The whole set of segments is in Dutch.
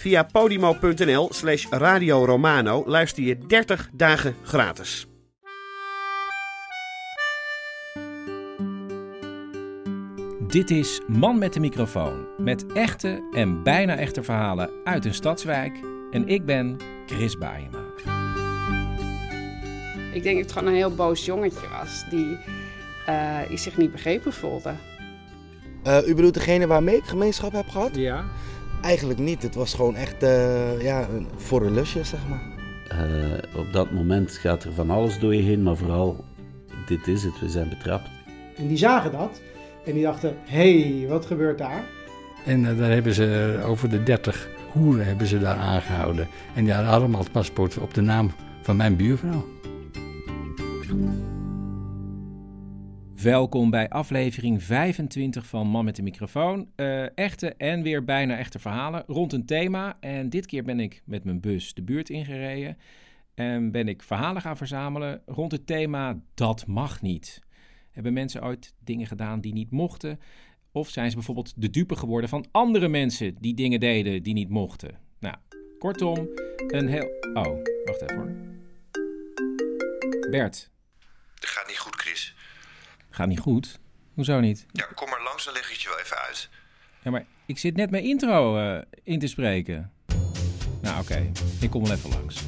Via podimo.nl slash Radio Romano luister je 30 dagen gratis. Dit is Man met de microfoon. Met echte en bijna echte verhalen uit een stadswijk. En ik ben Chris Baayema. Ik denk dat het gewoon een heel boos jongetje was die, eh, die zich niet begrepen voelde. Eh, u bedoelt degene waarmee ik gemeenschap heb gehad? Ja. Eigenlijk niet. Het was gewoon echt eh, ja, een- voor een lusje, zeg maar. Eh, op dat moment gaat er van alles door je heen, maar vooral, dit is het, we zijn betrapt. En die zagen dat. En die dachten, hé, hey, wat gebeurt daar? En eh, daar hebben ze over de 30 hoeren hebben ze daar aangehouden. En die hadden allemaal het paspoort op de naam van mijn buurvrouw. Welkom bij aflevering 25 van Man met de microfoon. Eh, echte en weer bijna echte verhalen rond een thema. En dit keer ben ik met mijn bus de buurt ingereden. En ben ik verhalen gaan verzamelen rond het thema Dat mag niet. Hebben mensen ooit dingen gedaan die niet mochten? Of zijn ze bijvoorbeeld de dupe geworden van andere mensen die dingen deden die niet mochten? Nou, kortom, een heel... Oh, wacht even hoor. Bert, Het gaat niet goed, Chris. Gaat niet goed. Hoezo niet? Ja, kom maar langs, dan leg ik het je wel even uit. Ja, maar ik zit net mijn intro eh, in te spreken. Nou, oké. Ik kom wel even langs.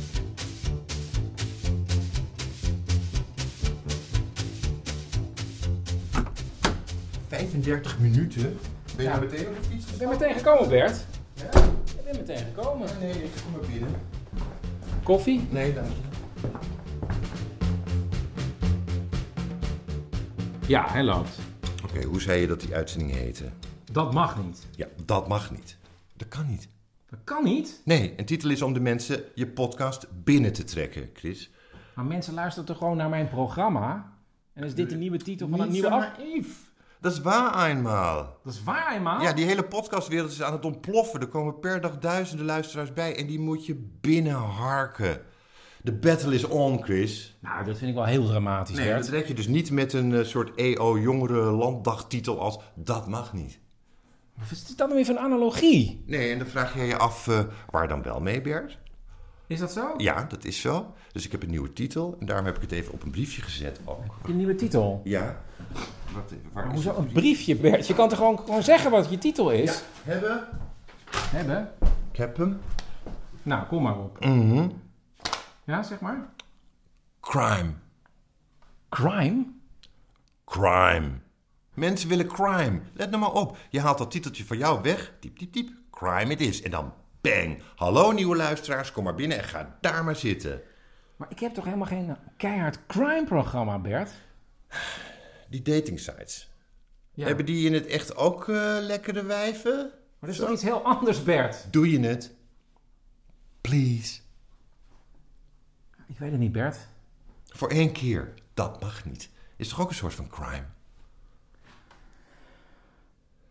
35 minuten? Ben je Ja. nou meteen op de fiets Ik ben meteen gekomen, Bert. Ik ben meteen gekomen. Nee, ik kom maar binnen. Koffie? Nee, dank je. Ja, hij loopt. Oké, hoe zei je dat die uitzending heette? Dat mag niet. Ja, dat mag niet. Dat kan niet. Dat kan niet. Nee, een titel is om de mensen je podcast binnen te trekken, Chris. Maar mensen luisteren toch gewoon naar mijn programma? En is dit de nieuwe titel van een nieuwe af... Dat is waar eenmaal. Dat is waar, eenmaal. Ja, die hele podcastwereld is aan het ontploffen. Er komen per dag duizenden luisteraars bij en die moet je binnenharken. De battle is on, Chris. Nou, dat vind ik wel heel dramatisch, Nee, Bert. dat red je dus niet met een eh, soort EO-jongere landdagtitel als Dat mag niet. Wat is dit dan weer een analogie? Nee, en dan vraag jij je af eh, waar dan wel mee, Bert? Is dat zo? Ja, dat is zo. Dus ik heb een nieuwe titel en daarom heb ik het even op een briefje gezet ook. Je nieuwe titel. Ja. Wacht even, waar Maar hoezo een briefje, Bert? Je kan toch gewoon, gewoon zeggen wat je titel is? Ja, hebben. Hebben? Ik heb hem. Nou, kom maar op. Mhm. Ja, zeg maar. Crime. Crime? Crime. Mensen willen crime. Let nou maar op. Je haalt dat titeltje van jou weg. Typ, typ, typ. Crime it is. En dan bang. Hallo nieuwe luisteraars, kom maar binnen en ga daar maar zitten. Maar ik heb toch helemaal geen keihard crime-programma, Bert? Die dating sites. Ja. Hebben die in het echt ook eh, lekkere wijven? Maar dat is toch iets heel anders, Bert? Doe je het? Please. Ik weet het niet, Bert. Voor één keer. Dat mag niet. Is toch ook een soort van crime?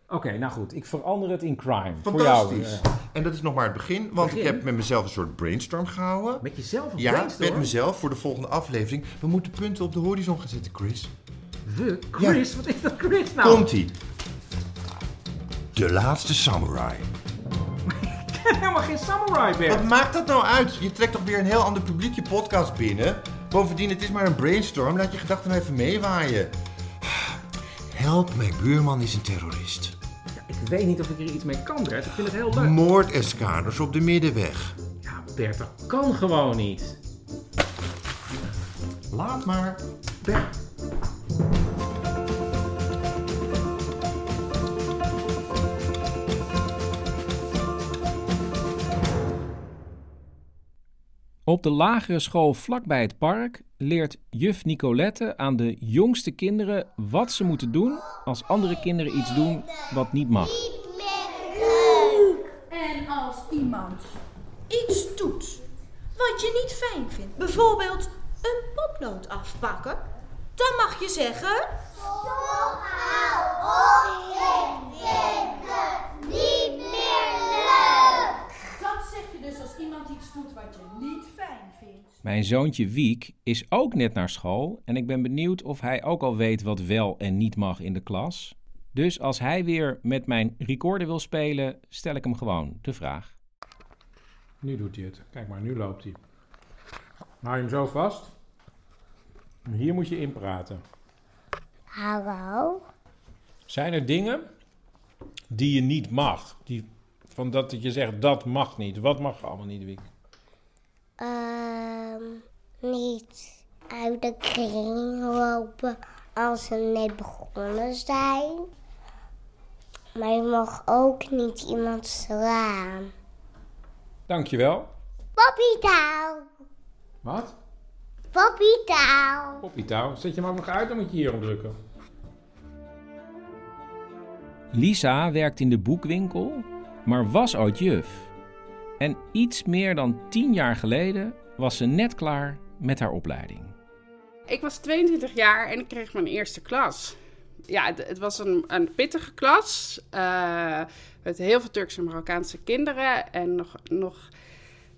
Oké, nou goed. Ik verander het in crime. Voor jou. Fantastisch. eh. En dat is nog maar het begin, want Begin? ik heb met mezelf een soort brainstorm gehouden. met jezelf een Ja, brainstorm? met mezelf voor de volgende aflevering. We moeten punten op de horizon gaan zetten, Chris. We? Chris? Wat is dat Chris nou? Komt-ie. De laatste samurai. Helemaal geen samurai, Bert. Wat maakt dat nou uit? Je trekt toch weer een heel ander publiek je podcast binnen? Bovendien, het is maar een brainstorm. Laat je gedachten nou even meewaaien. Help, mijn buurman is een terrorist. Ik weet niet of ik er iets mee kan, Bert. Ik vind het heel leuk. Moordeskaders op de middenweg. Ja, 30 kan gewoon niet. Laat maar. Weg. Op de lagere school vlakbij het park leert juf Nicolette aan de jongste kinderen wat ze moeten doen als andere kinderen iets doen wat niet mag. En als iemand iets doet wat je niet fijn vindt, bijvoorbeeld een potlood afpakken, dan mag je zeggen. niet meer leuk. Dat zeg je dus als iemand iets doet wat je niet fijn vindt. Mijn zoontje Wiek is ook net naar school en ik ben benieuwd of hij ook al weet wat wel en niet mag in de klas. Dus als hij weer met mijn recorder wil spelen, stel ik hem gewoon de vraag. Nu doet hij het. Kijk maar, nu loopt hij. Hou je hem zo vast. En hier moet je inpraten. Hallo? Zijn er dingen die je niet mag? Die, van dat je zegt, dat mag niet. Wat mag allemaal niet, Wiek? Ehm, niet uit de kring lopen als ze net begonnen zijn. Maar je mag ook niet iemand slaan. Dankjewel. Poppytaal. Wat? Poppytaal. Poppytouw. Zet je hem ook nog uit, dan moet je hierop drukken. Lisa werkt in de boekwinkel, maar was ooit juf. En iets meer dan tien jaar geleden was ze net klaar met haar opleiding. Ik was 22 jaar en ik kreeg mijn eerste klas. Ja, het, was een, een pittige klas. eh, met heel veel Turkse en Marokkaanse kinderen. En nog, nog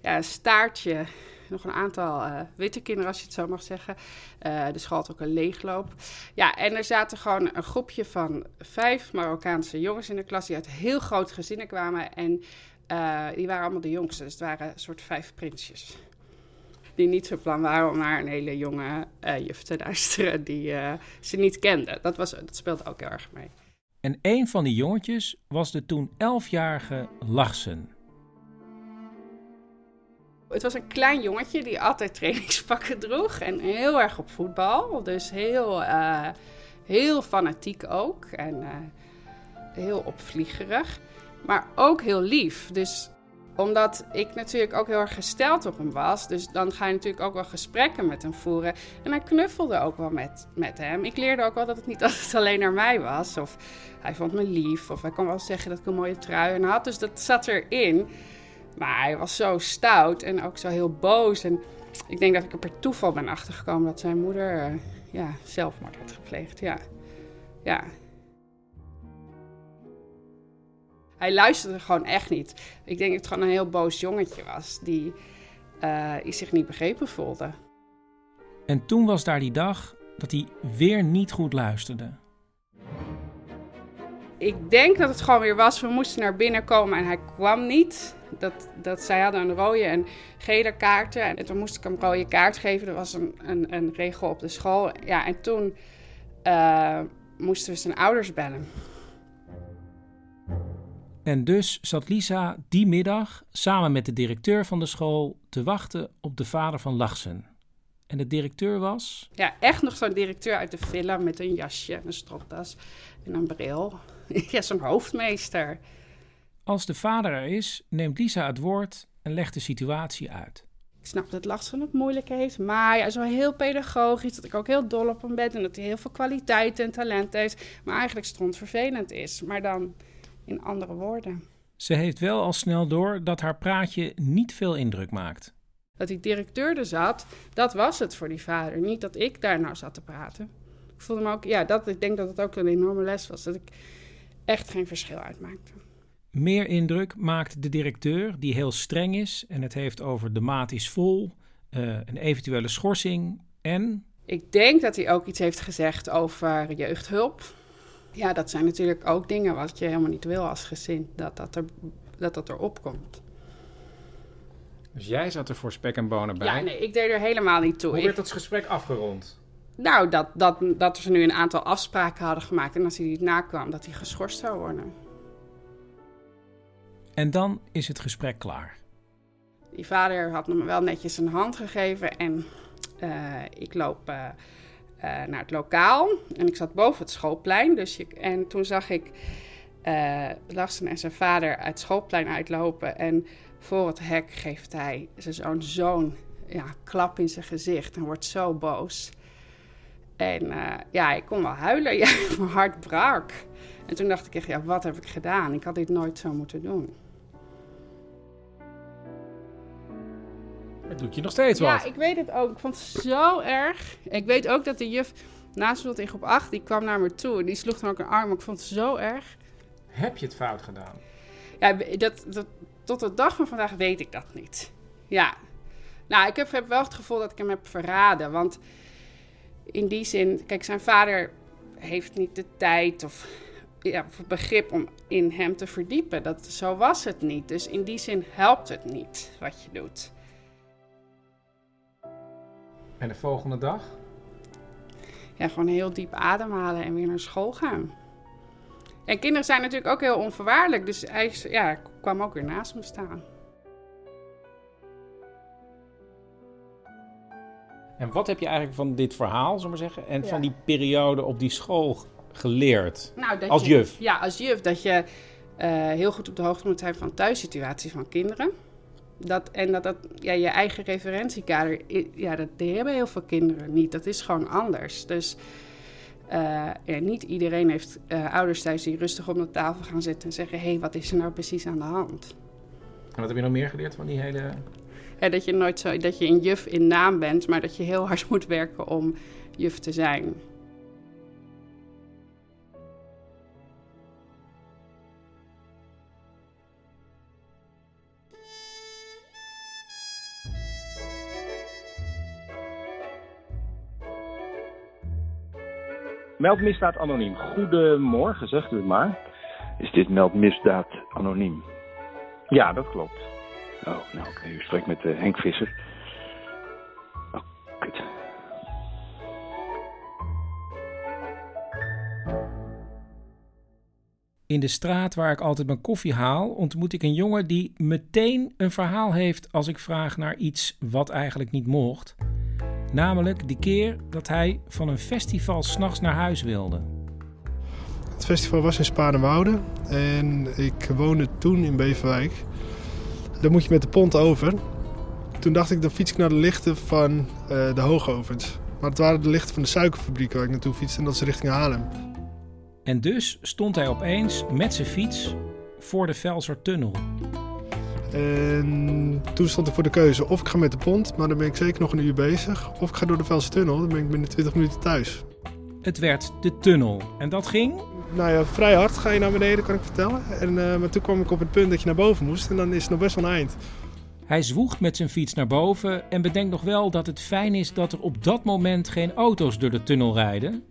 ja, een staartje. Nog een aantal eh, witte kinderen, als je het zo mag zeggen. Eh, de school had ook een leegloop. Ja, en er zaten gewoon een groepje van vijf Marokkaanse jongens in de klas... die uit heel grote gezinnen kwamen. En eh, die waren allemaal de jongste. Dus het waren een soort vijf prinsjes die niet zo plan waren om naar een hele jonge eh, juf te luisteren die eh, ze niet kenden. Dat, was, dat speelde ook heel erg mee. En een van die jongetjes was de toen elfjarige Lachsen. Het was een klein jongetje die altijd trainingspakken droeg en heel erg op voetbal. Dus heel, heel fanatiek ook en heel opvliegerig. Maar ook heel lief. Dus omdat ik natuurlijk ook heel erg gesteld op hem was. Dus dan ga je natuurlijk ook wel gesprekken met hem voeren. En hij knuffelde ook wel met, met hem. Ik leerde ook wel dat het niet altijd alleen naar mij was. Of hij vond me lief. Of hij kon wel zeggen dat ik een mooie trui aan had. Dus dat zat erin. Maar hij was zo stout en ook zo heel boos. En ik denk dat ik er per toeval ben achtergekomen dat zijn moeder eh, ja, zelfmoord had gepleegd. Ja. ja. Hij luisterde gewoon echt niet. Ik denk dat het gewoon een heel boos jongetje was die, eh, die zich niet begrepen voelde. En toen was daar die dag dat hij weer niet goed luisterde. Ik denk dat het gewoon weer was. We moesten naar binnen komen en hij kwam niet. Dat, dat, zij hadden een rode en gele kaarten. En toen moest ik hem een rode kaart geven. Er was een, een, een regel op de school. Ja, en toen eh, moesten we zijn ouders bellen. En dus zat Lisa die middag samen met de directeur van de school te wachten op de vader van Lachsen. En de directeur was. Ja, echt nog zo'n directeur uit de villa met een jasje en een stropdas en een bril. ja, zo'n hoofdmeester. Als de vader er is, neemt Lisa het woord en legt de situatie uit. Ik snap dat Lachsen het moeilijk heeft, maar hij is wel heel pedagogisch. Dat ik ook heel dol op hem ben en dat hij heel veel kwaliteit en talent heeft. Maar eigenlijk strontvervelend is, maar dan in andere woorden. Ze heeft wel al snel door dat haar praatje niet veel indruk maakt. Dat die directeur er zat, dat was het voor die vader. Niet dat ik daar nou zat te praten. Ik voelde me ook, ja, dat, ik denk dat het ook een enorme les was. Dat ik echt geen verschil uitmaakte. Meer indruk maakt de directeur, die heel streng is en het heeft over de maat is vol, uh, een eventuele schorsing en. Ik denk dat hij ook iets heeft gezegd over jeugdhulp. Ja, dat zijn natuurlijk ook dingen wat je helemaal niet wil als gezin, dat dat, er, dat, dat erop komt. Dus jij zat er voor spek en bonen bij? Ja, nee, ik deed er helemaal niet toe. Hoe werd dat gesprek afgerond? Nou, dat, dat, dat ze nu een aantal afspraken hadden gemaakt en als hij niet nakwam, dat hij geschorst zou worden. En dan is het gesprek klaar. Die vader had me wel netjes een hand gegeven en ik loop naar het lokaal. En ik zat boven het schoolplein. Dus je, en toen zag ik uh, Lassen en zijn vader uit het schoolplein uitlopen. En voor het hek geeft hij zijn zoon zo'n ja, klap in zijn gezicht en wordt zo boos. En uh, ja, ik kon wel huilen. Ja, mijn hart brak. En toen dacht ik echt, ja, wat heb ik gedaan? Ik had dit nooit zo moeten doen. Dat doet je nog steeds wat. Ja, ik weet het ook. Ik vond het zo erg. Ik weet ook dat de juf naast me in groep 8, die kwam naar me toe. En die sloeg dan ook een arm. Ik vond het zo erg. Heb je het fout gedaan? Ja, dat, dat, tot de dag van vandaag weet ik dat niet. Ja. Nou, ik heb, heb wel het gevoel dat ik hem heb verraden. Want in die zin, kijk, zijn vader heeft niet de tijd of, ja, of begrip om in hem te verdiepen. Dat, zo was het niet. Dus in die zin helpt het niet wat je doet. En de volgende dag? Ja, gewoon heel diep ademhalen en weer naar school gaan. En kinderen zijn natuurlijk ook heel onvoorwaardelijk. Dus hij ja, kwam ook weer naast me staan. En wat heb je eigenlijk van dit verhaal, zullen we zeggen, en van die periode op die school geleerd? Nou, dat als juf? ja, als juf. Dat je uh, heel goed op de hoogte moet zijn van thuissituaties van kinderen. Dat, en dat, dat ja, je eigen referentiekader, ja, dat hebben heel veel kinderen niet. Dat is gewoon anders. Dus uh, ja, niet iedereen heeft uh, ouders thuis die rustig op de tafel gaan zitten en zeggen: hé, hey, wat is er nou precies aan de hand? En wat heb je nog meer geleerd van die hele. Ja, dat je nooit zo, dat je een juf in naam bent, maar dat je heel hard moet werken om juf te zijn. Meldmisdaad anoniem. Goedemorgen, zegt u het maar. Is dit meldmisdaad anoniem? Ja, dat klopt. Oh, nou oké. U spreekt met uh, Henk Visser. Oh, kut. In de straat waar ik altijd mijn koffie haal, ontmoet ik een jongen die meteen een verhaal heeft als ik vraag naar iets wat eigenlijk niet mocht. Namelijk die keer dat hij van een festival s'nachts naar huis wilde. Het festival was in Spaarnwoude en ik woonde toen in Beverwijk. Daar moet je met de pont over. Toen dacht ik, dan fiets ik naar de lichten van uh, de hoogovens. Maar het waren de lichten van de suikerfabriek waar ik naartoe fietste en dat is richting Haarlem. En dus stond hij opeens met zijn fiets voor de Velsertunnel. En toen stond ik voor de keuze of ik ga met de pont, maar dan ben ik zeker nog een uur bezig. Of ik ga door de Velse Tunnel, dan ben ik binnen 20 minuten thuis. Het werd de tunnel. En dat ging? Nou ja, vrij hard ga je naar beneden, kan ik vertellen. En, uh, maar toen kwam ik op het punt dat je naar boven moest en dan is het nog best wel een eind. Hij zwoegt met zijn fiets naar boven en bedenkt nog wel dat het fijn is dat er op dat moment geen auto's door de tunnel rijden.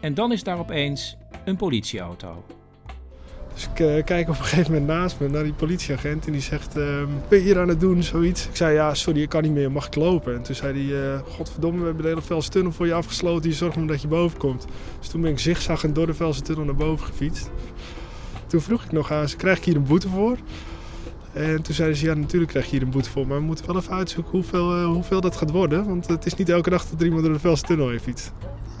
En dan is daar opeens een politieauto. Dus ik uh, kijk op een gegeven moment naast me naar die politieagent en die zegt, uh, ben je hier aan het doen, zoiets? Ik zei, ja, sorry, ik kan niet meer, mag ik lopen? En toen zei hij, uh, godverdomme, we hebben de hele Velse tunnel voor je afgesloten, je zorgt maar dat je boven komt. Dus toen ben ik zigzaggend door de Velse tunnel naar boven gefietst. Toen vroeg ik nog aan ze, krijg ik hier een boete voor? En toen zeiden ze, ja, natuurlijk krijg je hier een boete voor, maar we moeten wel even uitzoeken hoeveel, uh, hoeveel dat gaat worden. Want het is niet elke dag dat er iemand door de Velse tunnel fietst.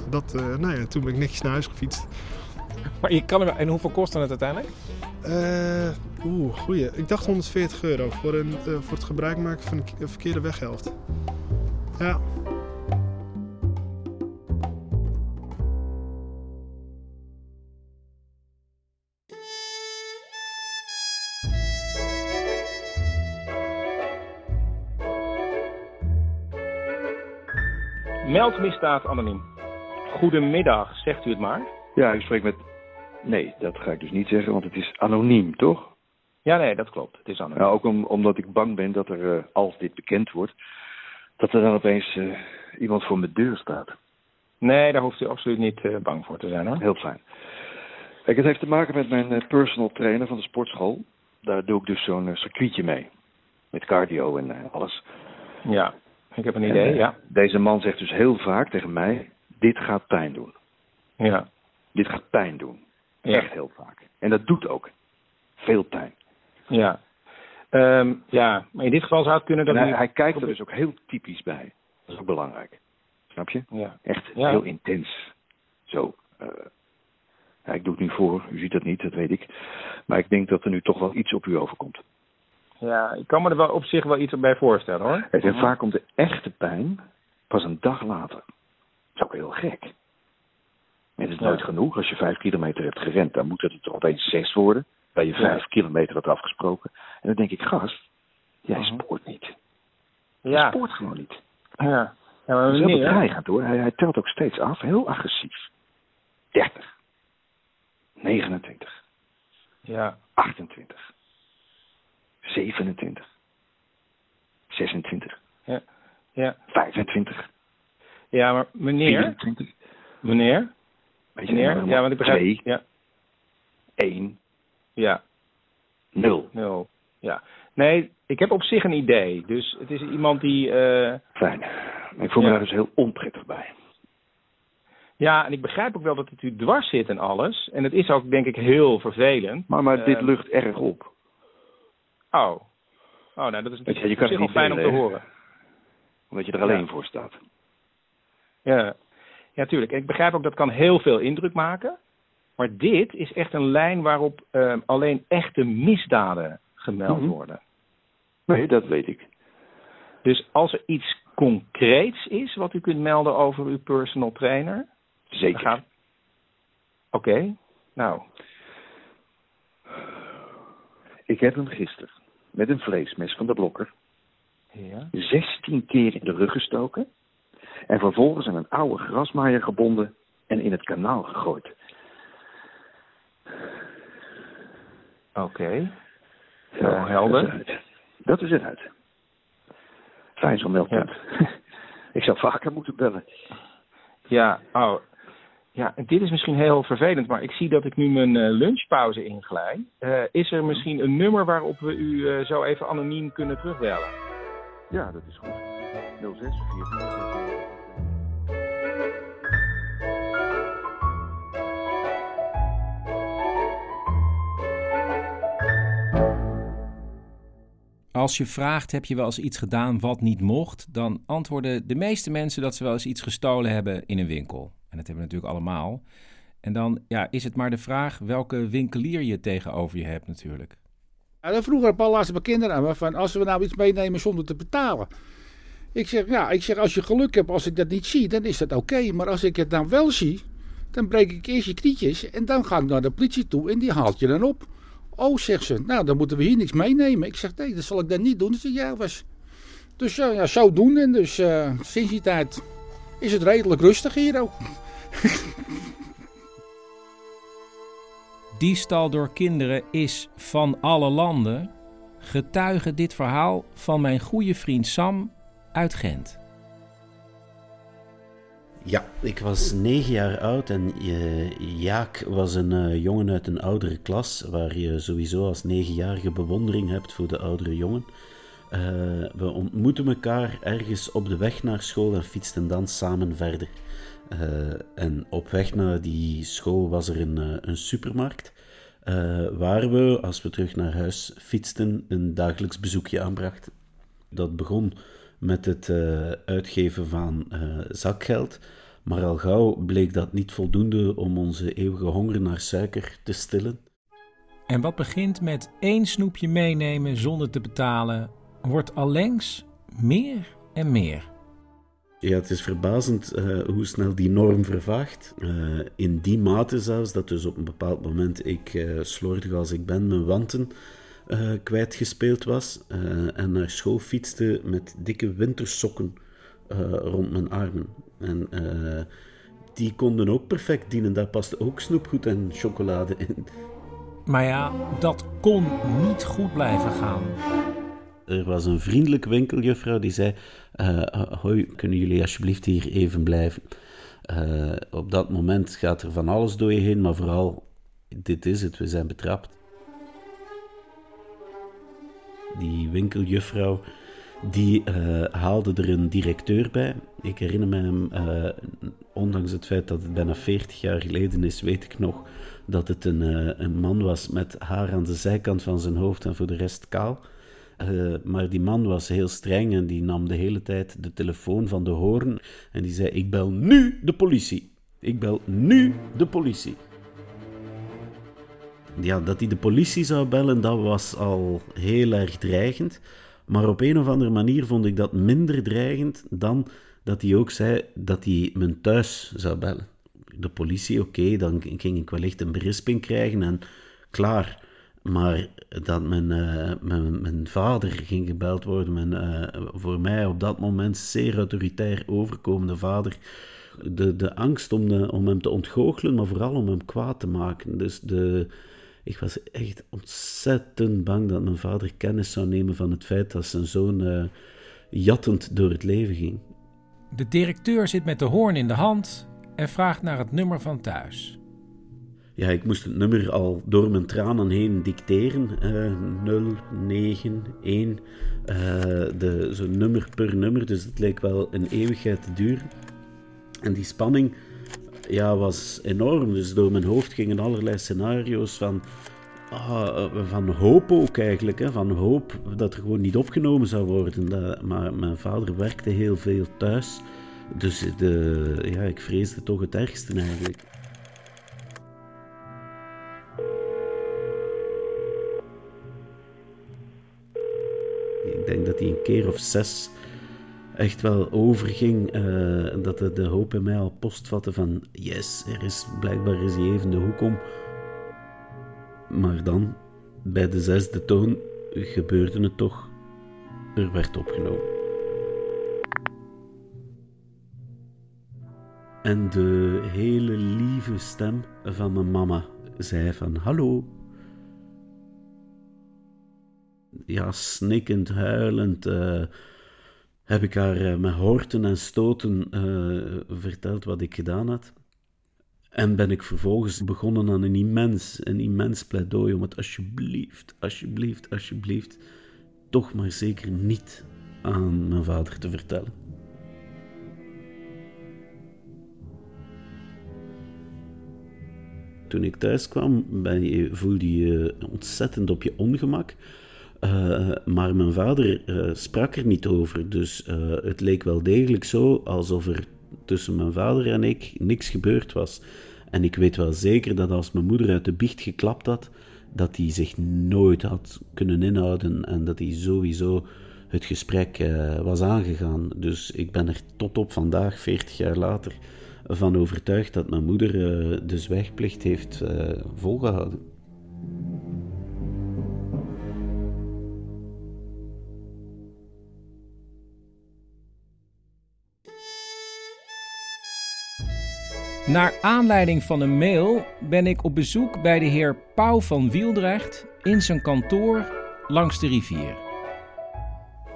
Dat, nou ja, toen ben ik netjes naar huis gefietst. Maar je kan er, en hoeveel kostte het uiteindelijk? Uh, Oeh, goeie. Ik dacht 140 euro voor, een, uh, voor het gebruik maken van een verkeerde weghelft. Ja. Meldmisdaad anoniem. Goedemiddag, zegt u het maar. Ja, ik spreek met Nee, dat ga ik dus niet zeggen, want het is anoniem, toch? Ja, nee, dat klopt. Het is anoniem. Ja, ook om, omdat ik bang ben dat er, uh, als dit bekend wordt, dat er dan opeens uh, iemand voor mijn deur staat. Nee, daar hoeft u absoluut niet uh, bang voor te zijn hoor. Heel fijn. Kijk, het heeft te maken met mijn personal trainer van de sportschool. Daar doe ik dus zo'n circuitje mee. Met cardio en alles. Ja, ik heb een idee, ja. Deze man zegt dus heel vaak tegen mij, dit gaat pijn doen. Ja. Dit gaat pijn doen. Echt heel vaak. En dat doet ook veel pijn. Ja. Ehm, ja, maar in dit geval zou het kunnen dat En hij, u- hij kijkt er dus ook heel typisch bij. Dat is ook belangrijk. Snap je? Ja. Echt Ja. heel intens. Zo. eh, ja, ik doe het nu voor. U ziet dat niet, dat weet ik. Maar ik denk dat er nu toch wel iets op u overkomt. Ja, ik kan me er wel op zich wel iets bij voorstellen hoor. En vaak komt de echte pijn pas een dag later. Dat is ook heel gek. En het is nooit genoeg. Als je vijf kilometer hebt gerend, dan moet het er opeens zes worden. Bij je vijf kilometer had afgesproken. En dan denk ik, gast, jij Mhm. spoort niet. Ja. spoort gewoon niet. Ja, ja maar Dat is heel hoor. Hij, hij telt ook steeds af, heel agressief. 30. 29. Ja. 28. 27. 26. Ja. Ja. 25. ja, maar meneer, 24. meneer, Weet je, meneer, ja, want ik begrijp, Twee. ja, 1. ja, 0. nul, ja. Nee, ik heb op zich een idee, dus het is iemand die, eh, Fijn. Ik voel me Ja. daar dus heel onprettig bij. ja, en ik begrijp ook wel dat het u dwars zit en alles, en het is ook denk ik heel vervelend. Maar, maar dit Eh, lucht erg op. Oh, oh, nou dat is je, je kan het niet fijn om te horen. Omdat je er alleen Ja. voor staat. Ja, ja, tuurlijk. Ik begrijp ook dat kan heel veel indruk maken. Maar dit is echt een lijn waarop eh, alleen echte misdaden gemeld Mhm. worden. Nee, dat weet ik. Dus als er iets concreets is wat u kunt melden over uw personal trainer. Zeker. Oké, nou. Ik heb hem gisteren met een vleesmes van de blokker Ja. 16 keer in de rug gestoken. En vervolgens aan een oude grasmaaier gebonden en in het kanaal gegooid. Oké. Zo, helder. Dat is eruit. Fijn zo'n meldpunt. ik zou vaker moeten bellen. Ja, oh. Ja, en dit is misschien heel vervelend, maar ik zie dat ik nu mijn eh, lunchpauze inglij. Eh, is er misschien een nummer waarop we u eh, zo even anoniem kunnen terugbellen? Ja, dat is goed. 06 4 Als je vraagt, heb je wel eens iets gedaan wat niet mocht? Dan antwoorden de meeste mensen dat ze wel eens iets gestolen hebben in een winkel. En dat hebben we natuurlijk allemaal. En dan ja, is het maar de vraag welke winkelier je tegenover je hebt natuurlijk. Ja, vroeger Paul laatst mijn kinderen aan me van als we nou iets meenemen zonder te betalen. Ik zeg, ja, ik zeg, als je geluk hebt, als ik dat niet zie, dan is dat oké. Maar als ik het dan wel zie, dan breek ik eerst je knietjes en dan ga ik naar de politie toe en die haalt je dan op. Oh, zegt ze, nou dan moeten we hier niks meenemen. Ik zeg, nee, dat zal ik dan niet doen. Dus ja, was. Dus eh, ja, zo doen. En dus eh, sinds die tijd is het redelijk rustig hier ook. Diefstal door kinderen is van alle landen. Getuige dit verhaal van mijn goede vriend Sam uit Gent. Ja, ik was negen jaar oud en eh, Jaak was een eh, jongen uit een oudere klas, waar je sowieso als negenjarige bewondering hebt voor de oudere jongen. Eh, we ontmoetten elkaar ergens op de weg naar school en fietsten dan samen verder. En op weg naar die school was er een, een supermarkt, waar we, als we terug naar huis fietsten, een dagelijks bezoekje aanbrachten. Dat begon met het eh, uitgeven van eh, zakgeld. Maar al gauw bleek dat niet voldoende om onze eeuwige honger naar suiker te stillen. En wat begint met één snoepje meenemen zonder te betalen, wordt allengs meer en meer. Ja, het is verbazend eh, hoe snel die norm vervaagt. In die mate zelfs dat dus op een bepaald moment ik, eh slordig als ik ben, mijn wanten eh, kwijtgespeeld was eh, en naar school fietste met dikke wintersokken eh, rond mijn armen. En die konden ook perfect dienen, daar paste ook snoepgoed en chocolade in. Maar ja, dat kon niet goed blijven gaan. Er was een vriendelijke winkeljuffrouw die zei: Hoi, kunnen jullie alsjeblieft hier even blijven? Op dat moment gaat er van alles door je heen, maar vooral: dit is het, we zijn betrapt. Die winkeljuffrouw die eh, haalde er een directeur bij. Ik herinner me hem, eh, ondanks het feit dat het bijna 40 jaar geleden is, weet ik nog dat het een, eh, een man was met haar aan de zijkant van zijn hoofd en voor de rest kaal. Maar die man was heel streng en die nam de hele tijd de telefoon van de hoorn en die zei: Ik bel nu de politie. Ik bel nu de politie. Ja, dat hij de politie zou bellen, dat was al heel erg dreigend. Maar op een of andere manier vond ik dat minder dreigend dan dat hij ook zei dat hij mijn thuis zou bellen. De politie, oké, dan ging ik wellicht een berisping krijgen en klaar. Maar dat mijn, uh, mijn, vader ging gebeld worden, mijn, uh, voor mij op dat moment zeer autoritair overkomende vader, de, de angst om, de, om hem te ontgoochelen, maar vooral om hem kwaad te maken. Dus de, ik was echt ontzettend bang dat mijn vader kennis zou nemen van het feit dat zijn zoon uh, jattend door het leven ging. De directeur zit met de hoorn in de hand en vraagt naar het nummer van thuis. Ja, ik moest het nummer al door mijn tranen heen dicteren. Uh, 091. Uh, zo'n nummer per nummer, dus het leek wel een eeuwigheid te duren. En die spanning ja, was enorm. Dus door mijn hoofd gingen allerlei scenario's van, ah, van hoop ook eigenlijk. Hè, van hoop dat er gewoon niet opgenomen zou worden. Dat, maar mijn vader werkte heel veel thuis. Dus de, ja, ik vreesde toch het ergste eigenlijk. Ik denk dat hij een keer of zes echt wel overging. Uh, dat de, de, hoop in mij al postvatte van yes, er is blijkbaar is hij even de hoek om. Maar dan, bij de zesde toon, gebeurde het toch. Er werd opgenomen. En de hele lieve stem van mijn mama zei van hallo. Ja, snikkend, huilend, uh, heb ik haar uh, met horten en stoten uh, verteld wat ik gedaan had. En ben ik vervolgens begonnen aan een immens, een immens pleidooi om het alsjeblieft, alsjeblieft, alsjeblieft, toch maar zeker niet aan mijn vader te vertellen. Toen ik thuis kwam, ben je, voelde je ontzettend op je ongemak. Uh, maar mijn vader uh, sprak er niet over. Dus uh, het leek wel degelijk zo alsof er tussen mijn vader en ik niks gebeurd was. En ik weet wel zeker dat als mijn moeder uit de biecht geklapt had, dat hij zich nooit had kunnen inhouden en dat hij sowieso het gesprek was aangegaan. Dus ik ben er tot op vandaag, 40 jaar later, van overtuigd dat mijn moeder de zwijgplicht heeft volgehouden. Naar aanleiding van een mail ben ik op bezoek bij de heer Pauw van Wieldrecht in zijn kantoor langs de rivier.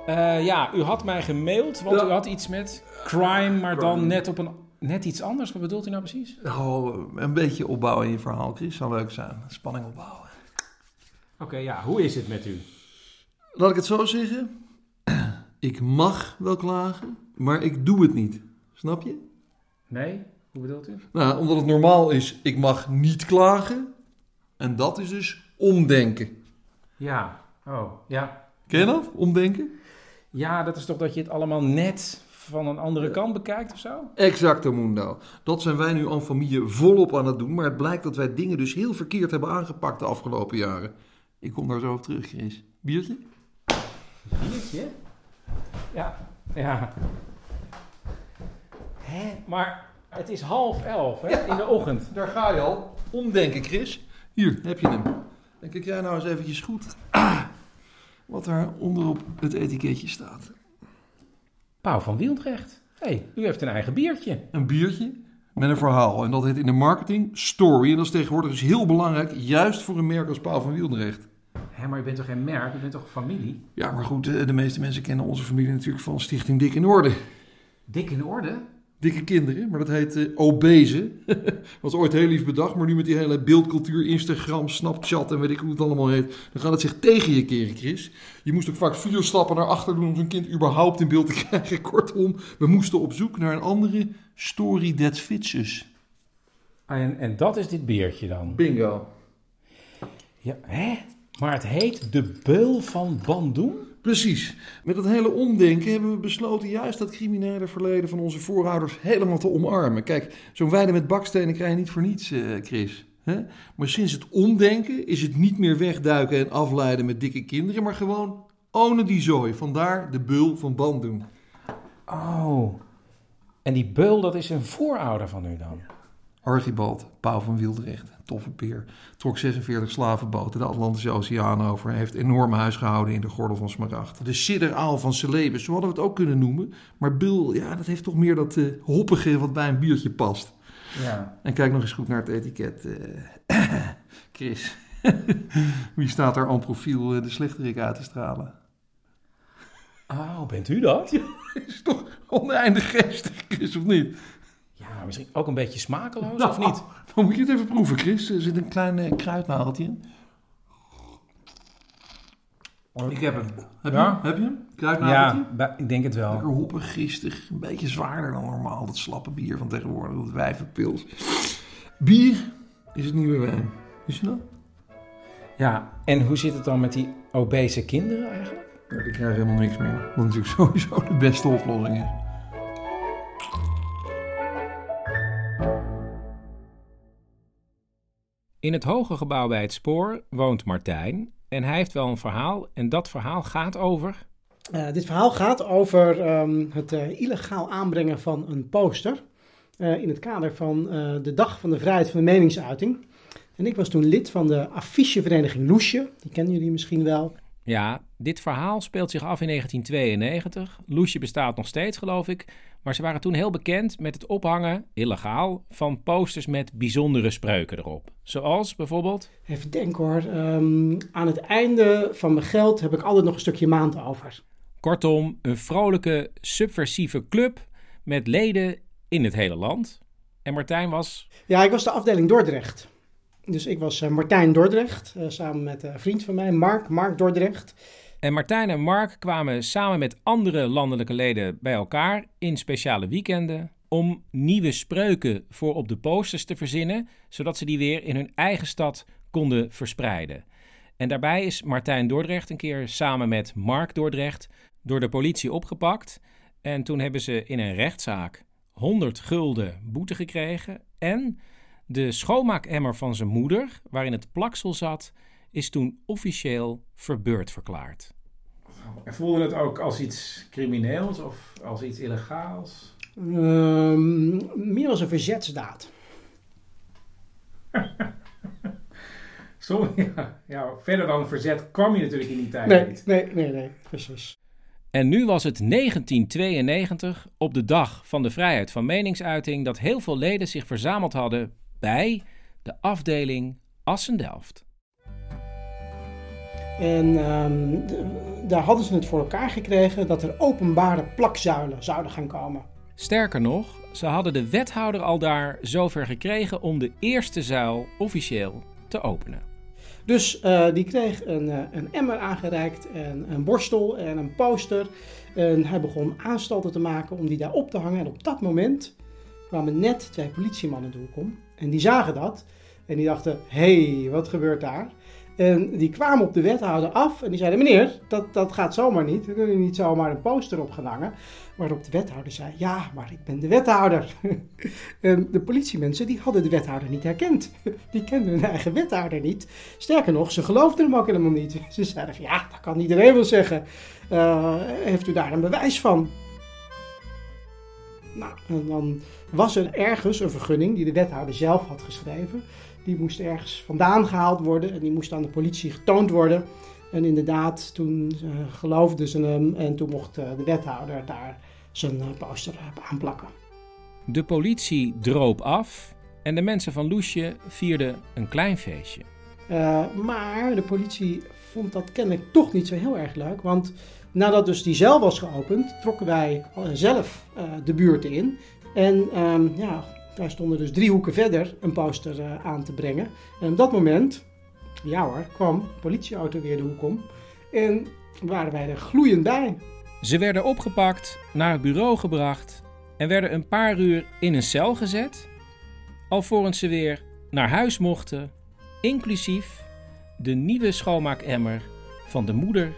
Uh, ja, u had mij gemaild, want ja. u had iets met crime, maar dan net op een net iets anders. Wat bedoelt u nou precies? Oh, een beetje opbouwen in je verhaal, Chris. Zou leuk zijn. Spanning opbouwen. Oké, okay, ja. Hoe is het met u? Laat ik het zo zeggen. Ik mag wel klagen, maar ik doe het niet. Snap je? Nee? Hoe bedoelt u? Nou, omdat het normaal is, ik mag niet klagen. En dat is dus omdenken. Ja, oh, ja. Ken je dat? Omdenken? Ja, dat is toch dat je het allemaal net van een andere kant bekijkt of zo? Exacto, Mundo. Dat zijn wij nu aan familie volop aan het doen. Maar het blijkt dat wij dingen dus heel verkeerd hebben aangepakt de afgelopen jaren. Ik kom daar zo op terug, Chris. Biertje? Biertje? Ja, ja. Hè? Maar het is half elf hè, in de ochtend. Daar ga je al. Omdenken, Chris. Hier, heb je hem. En kijk jij nou eens eventjes goed ah, wat er onderop het etiketje staat. Pauw van Wieldrecht. Hé, hey, u heeft een eigen biertje. Een biertje met een verhaal. En dat heet in de marketing story. En dat is tegenwoordig dus heel belangrijk, juist voor een merk als Pauw van Wieldrecht. Hé, maar je bent toch geen merk? Je bent toch familie? Ja, maar goed, de, de meeste mensen kennen onze familie natuurlijk van Stichting Dik in Orde. Dik in Orde? Dikke kinderen, maar dat heet uh, obese. was ooit heel lief bedacht, maar nu met die hele beeldcultuur, Instagram, Snapchat en weet ik hoe het allemaal heet, dan gaat het zich tegen je keren, Chris. Je moest ook vaak vier stappen naar achter doen om zo'n kind überhaupt in beeld te krijgen. Kortom, we moesten op zoek naar een andere story that fits us. En, en dat is dit beertje dan? Bingo. Ja, hè? Maar het heet de beul van Bandung? Precies. Met dat hele omdenken hebben we besloten juist dat criminele verleden van onze voorouders helemaal te omarmen. Kijk, zo'n weide met bakstenen krijg je niet voor niets, eh, Chris. Hè? Maar sinds het omdenken is het niet meer wegduiken en afleiden met dikke kinderen, maar gewoon ownen die zooi. Vandaar de beul van Bandung. Oh, en die beul, dat is een voorouder van u dan? Archibald, Pauw van Wieldrecht, toffe peer, trok 46 slavenboten de Atlantische Oceaan over en heeft enorm huis gehouden in de gordel van Smaragd. De sidderaal van Celebes, zo hadden we het ook kunnen noemen. Maar Bul, ja, dat heeft toch meer dat uh, hoppige wat bij een biertje past. Ja. En kijk nog eens goed naar het etiket. Uh, Chris, wie staat daar aan profiel uh, de slechterik uit te stralen? Oh, bent u dat? Ja, is toch oneindig geestig, Chris, of niet? Ja, misschien ook een beetje smakeloos, Nou, of niet? Dan moet je het even proeven, Chris. Er zit een klein uh, kruidnageltje in. Ik heb hem. Heb je Ja? hem? Heb je hem? Kruidnageltje? Ja, ik denk het wel. Lekker hoppig, gistig. Een beetje zwaarder dan normaal. Dat slappe bier van tegenwoordig. Dat wijvenpils. Bier is het nieuwe wijn. Wist je dat? Ja, en hoe zit het dan met die obese kinderen eigenlijk? Ja, die krijgen helemaal niks meer. Wat natuurlijk sowieso de beste oplossing is. In het hoge gebouw bij het spoor woont Martijn. En hij heeft wel een verhaal. En dat verhaal gaat over. Eh, dit verhaal gaat over ehm, het eh, illegaal aanbrengen van een poster. eh, in het kader van de Dag van de Vrijheid van de Meningsuiting. En ik was toen lid van de affichevereniging Loesje. Die kennen jullie misschien wel. Ja, dit verhaal speelt zich af in 1992. Loesje bestaat nog steeds, geloof ik. Maar ze waren toen heel bekend met het ophangen, illegaal, van posters met bijzondere spreuken erop. Zoals bijvoorbeeld. Even denken hoor. ehm, aan het einde van mijn geld heb ik altijd nog een stukje maand over. Kortom, een vrolijke, subversieve club met leden in het hele land. En Martijn was. Ja, ik was de afdeling Dordrecht. Dus ik was eh, Martijn Dordrecht, eh, samen met een vriend van mij, Mark, Mark Dordrecht. En Martijn en Mark kwamen samen met andere landelijke leden bij elkaar in speciale weekenden om nieuwe spreuken voor op de posters te verzinnen, zodat ze die weer in hun eigen stad konden verspreiden. En daarbij is Martijn Dordrecht een keer samen met Mark Dordrecht door de politie opgepakt. En toen hebben ze in een rechtszaak 100 gulden boete gekregen. En de schoonmaakemmer van zijn moeder, waarin het plaksel zat, is toen officieel verbeurd verklaard. En voelde het ook als iets crimineels of als iets illegaals? Ehm, meer als een verzetsdaad. Zo, ja, ja, verder dan verzet kwam je natuurlijk in die tijd Nee, niet. nee, nee, nee, precies. En nu was het 1992, op de dag van de vrijheid van meningsuiting, dat heel veel leden zich verzameld hadden bij de afdeling Assen-Delft. En ehm, daar hadden ze het voor elkaar gekregen dat er openbare plakzuilen zouden gaan komen. Sterker nog, ze hadden de wethouder al daar zover gekregen om de eerste zuil officieel te openen. Dus eh, die kreeg een, eh, een emmer aangereikt, en een borstel en een poster. En hij begon aanstalten te maken om die daar op te hangen. En op dat moment kwamen net twee politiemannen de hoek om. En die zagen dat. En die dachten, hé, hey, wat gebeurt daar? En die kwamen op de wethouder af en die zeiden, meneer, dat, dat gaat zomaar niet. We kunnen niet zomaar een poster op gaan hangen. Waarop de wethouder zei, ja, maar ik ben de wethouder. en de politiemensen, die hadden de wethouder niet herkend. Die kenden hun eigen wethouder niet. Sterker nog, ze geloofden hem ook helemaal niet. Ze zeiden, ja, dat kan iedereen wel zeggen. Eh, heeft u daar een bewijs van? Nou, en dan was er ergens een vergunning die de wethouder zelf had geschreven. Die moest ergens vandaan gehaald worden en die moest aan de politie getoond worden. En inderdaad, toen eh, geloofden ze hem en toen mocht eh, de wethouder daar zijn eh, poster op aanplakken. De politie droop af en de mensen van Loesje vierden een klein feestje. Maar de politie vond dat kennelijk toch niet zo heel erg leuk. Want nadat dus die cel was geopend, trokken wij eh, zelf eh, de buurt in. En ehm, ja, daar stonden dus drie hoeken verder een poster eh, aan te brengen. En op dat moment, ja hoor, kwam de politieauto weer de hoek om. En waren wij er gloeiend bij. Ze werden opgepakt, naar het bureau gebracht en werden een paar uur in een cel gezet, alvorens ze weer naar huis mochten, inclusief de nieuwe schoonmaakemmer van de moeder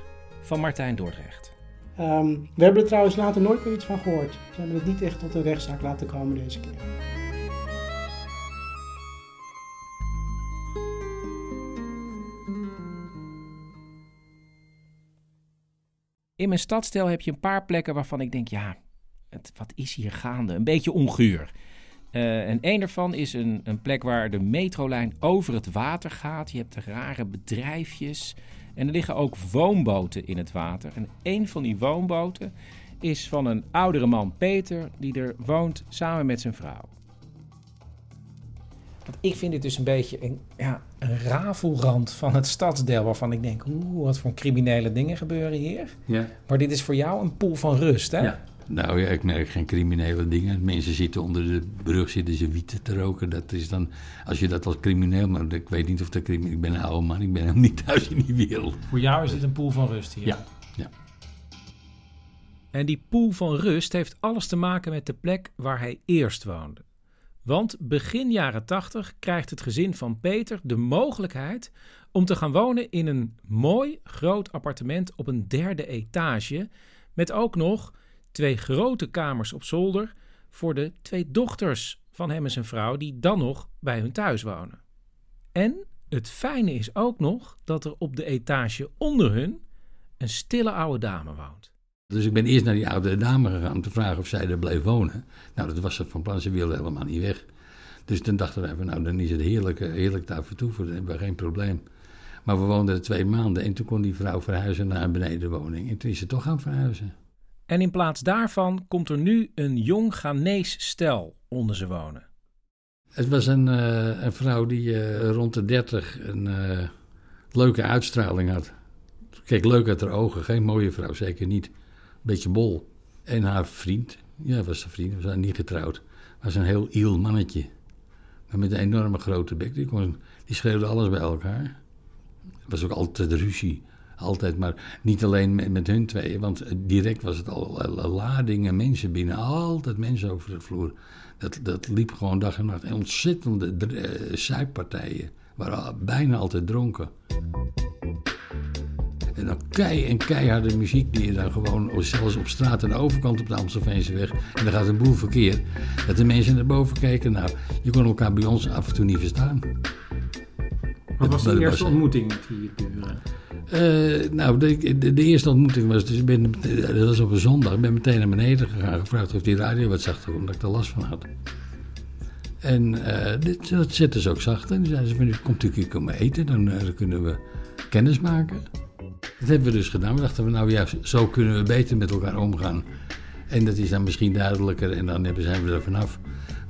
van Martijn Dordrecht. Ehm, we hebben er trouwens later nooit meer iets van gehoord. Ze hebben het niet echt tot een rechtszaak laten komen deze keer. In mijn stadsdeel heb je een paar plekken waarvan ik denk, ja, het, wat is hier gaande? Een beetje onguur. Uh, en een daarvan is een, een plek waar de metrolijn over het water gaat. Je hebt rare bedrijfjes. En er liggen ook woonboten in het water. En een van die woonboten is van een oudere man, Peter, die er woont samen met zijn vrouw. Want ik vind dit dus een beetje een, ja, een rafelrand van het stadsdeel waarvan ik denk, oeh, wat voor criminele dingen gebeuren hier. Ja. Maar dit is voor jou een poel van rust, hè? Ja. Nou ja, ik merk geen criminele dingen. Mensen zitten onder de brug, zitten ze wieten te roken. Dat is dan, als je dat als crimineel, maar ik weet niet of dat crimineel... Ik ben een oude man, ik ben helemaal niet thuis in die wereld. Voor jou is dit een poel van rust hier? Ja, ja. En die poel van rust heeft alles te maken met de plek waar hij eerst woonde. Want begin jaren 80 krijgt het gezin van Peter de mogelijkheid om te gaan wonen in een mooi groot appartement op een derde etage. Met ook nog twee grote kamers op zolder voor de twee dochters van hem en zijn vrouw, die dan nog bij hun thuis wonen. En het fijne is ook nog dat er op de etage onder hun een stille oude dame woont. Dus ik ben eerst naar die oude dame gegaan om te vragen of zij er bleef wonen. Nou, dat was ze van plan, ze wilde helemaal niet weg. Dus toen dachten wij van, nou, dan is het heerlijk, eh, heerlijk daar vertoeven, dan hebben we geen probleem. Maar we woonden er twee maanden en toen kon die vrouw verhuizen naar een benedenwoning. En toen is ze toch gaan verhuizen. En in plaats daarvan komt er nu een jong Ghanese stel onder ze wonen. Het was een, uh, een vrouw die uh, rond de dertig een uh, leuke uitstraling had. Kijk, leuk uit haar ogen. Geen mooie vrouw, zeker niet. Beetje bol. En haar vriend, ja, was zijn vriend, was niet getrouwd. Was een heel iel mannetje. Maar met een enorme grote bek. Die, kon, die schreeuwde alles bij elkaar. Er was ook altijd ruzie. Altijd, maar niet alleen met, hun tweeën, want direct was het al ladingen mensen binnen. Altijd mensen over de vloer. Dat, dat liep gewoon dag en nacht. En ontzettende uh. Waren bijna altijd dronken. En dan kei en keiharde muziek die je dan gewoon, zelfs op straat aan de overkant op de Amstelveense weg. En dan gaat een boel verkeer. Dat de mensen naar boven kijken. Nou, je kon elkaar bij ons af en toe niet verstaan. Wat was de eerste ontmoeting met die buren? Uh, nou, de, de, de, eerste ontmoeting was, dus ben, dat was op een zondag, ik ben meteen naar beneden gegaan, gevraagd of die radio wat zachter omdat ik er last van had. En uh, dit, dat zetten ze ook zacht. En zeiden ze van, komt u hier komen eten, dan, uh, dan, kunnen we kennis maken. Dat hebben we dus gedaan. We dachten, nou ja, zo kunnen we beter met elkaar omgaan. En dat is dan misschien duidelijker en dan zijn we er vanaf.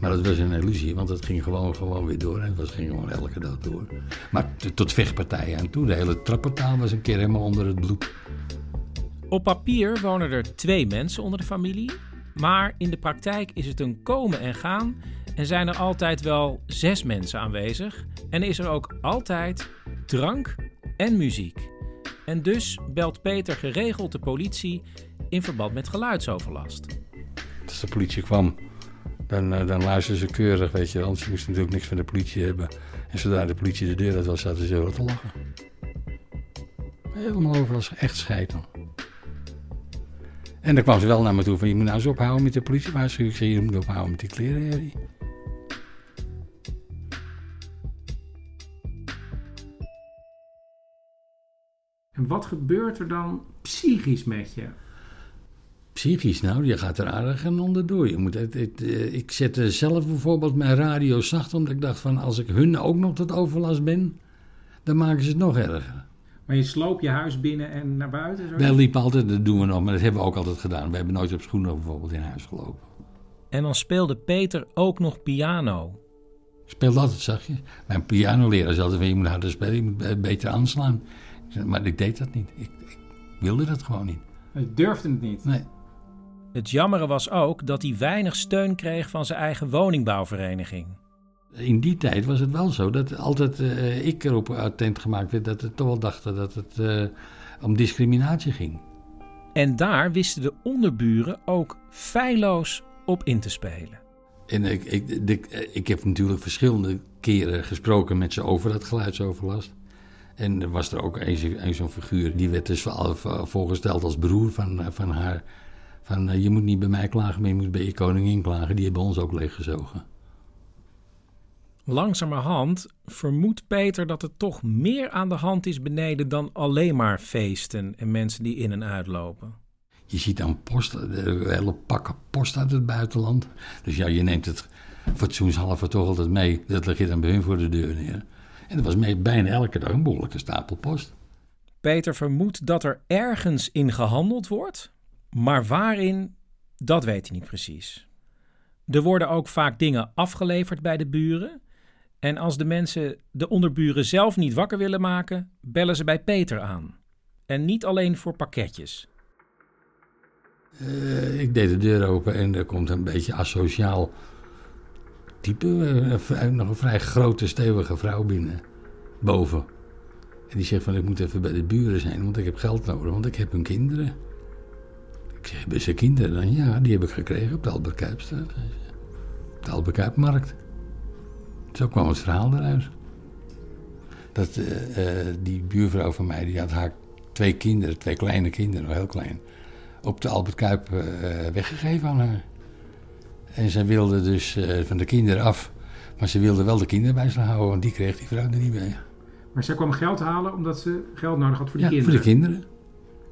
Maar dat was een illusie, want het ging gewoon, gewoon weer door. En het ging gewoon elke dag door. Maar tot vechtpartijen aan toe. De hele trapportaal was een keer helemaal onder het bloed. Op papier wonen er twee mensen onder de familie. Maar in de praktijk is het een komen en gaan. En zijn er altijd wel zes mensen aanwezig. En is er ook altijd drank en muziek. En dus belt Peter geregeld de politie in verband met geluidsoverlast. Als de politie kwam, dan, uh, dan ze keurig, weet je. Anders moesten natuurlijk niks van de politie hebben. En zodra de politie de deur uit was, zaten ze wel te lachen. Helemaal overal echt scheiden. En dan kwam ze wel naar me toe van, je moet nou eens ophouden met de politie. Ik zei, je moet ophouden met die kleren, Harry. En wat gebeurt er dan psychisch met je? Psychisch, nou, je gaat er aardig en onderdoor. Je moet het, het, eh, ik zette zelf bijvoorbeeld mijn radio zacht, omdat ik dacht van als ik hun ook nog tot overlast ben, dan maken ze het nog erger. Maar je sloop je huis binnen en naar buiten? Zo? Wij liepen altijd, dat doen we nog, maar dat hebben we ook altijd gedaan. We hebben nooit op schoenen bijvoorbeeld in huis gelopen. En dan speelde Peter ook nog piano. Ik speelde altijd zachtjes. Mijn pianoleraar zei altijd van je moet harder spelen, je moet beter aanslaan. Maar ik deed dat niet. Ik, ik wilde dat gewoon niet. Je durfde het niet? Nee. Het jammere was ook dat hij weinig steun kreeg van zijn eigen woningbouwvereniging. In die tijd was het wel zo dat altijd uh, ik erop attent gemaakt werd dat ze toch wel dachten dat het uh, om discriminatie ging. En daar wisten de onderburen ook feilloos op in te spelen. En ik, ik, ik heb natuurlijk verschillende keren gesproken met ze over dat geluidsoverlast. En er was er ook een, zo'n figuur, die werd dus voorgesteld als broer van, van haar. Van je moet niet bij mij klagen, maar je moet bij je koningin klagen. Die hebben ons ook leeggezogen. Langzamerhand vermoedt Peter dat er toch meer aan de hand is beneden dan alleen maar feesten en mensen die in en uitlopen. Je ziet dan post, hele pakken post uit het buitenland. Dus ja, je neemt het fatsoenshalve toch altijd mee. Dat leg je dan bij hun voor de deur neer. En dat was mee, bijna elke dag een behoorlijke stapel post. Peter vermoedt dat er ergens in gehandeld wordt, maar waarin, dat weet hij niet precies. Er worden ook vaak dingen afgeleverd bij de buren. En als de mensen de onderburen zelf niet wakker willen maken, bellen ze bij Peter aan. En niet alleen voor pakketjes. Uh, ik deed de deur open en er komt een beetje asociaal type. Uh, nog een vrij grote, stevige vrouw binnen. Boven. En die zegt van ik moet even bij de buren zijn, want ik heb geld nodig, want ik heb hun kinderen. Zeg, hebben ze kinderen dan? Ja, die heb ik gekregen op de Albert Kuipstraat. Op de Albert Kuipmarkt. Zo kwam het verhaal eruit. Dat uh, die buurvrouw van mij, die had haar twee kinderen, twee kleine kinderen, heel klein, op de Albert Kuip uh, weggegeven aan haar. En zij wilde dus van de kinderen af. Maar ze wilde wel de kinderen bij zich houden, want die kreeg die vrouw er niet bij. Maar zij kwam geld halen omdat ze geld nodig had voor de ja, kinderen? voor de kinderen.